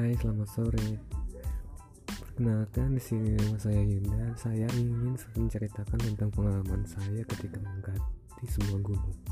Hai, selamat sore. Perkenalkan di sini nama saya Yunda. Saya ingin menceritakan tentang pengalaman saya ketika mengganti sebuah gunung.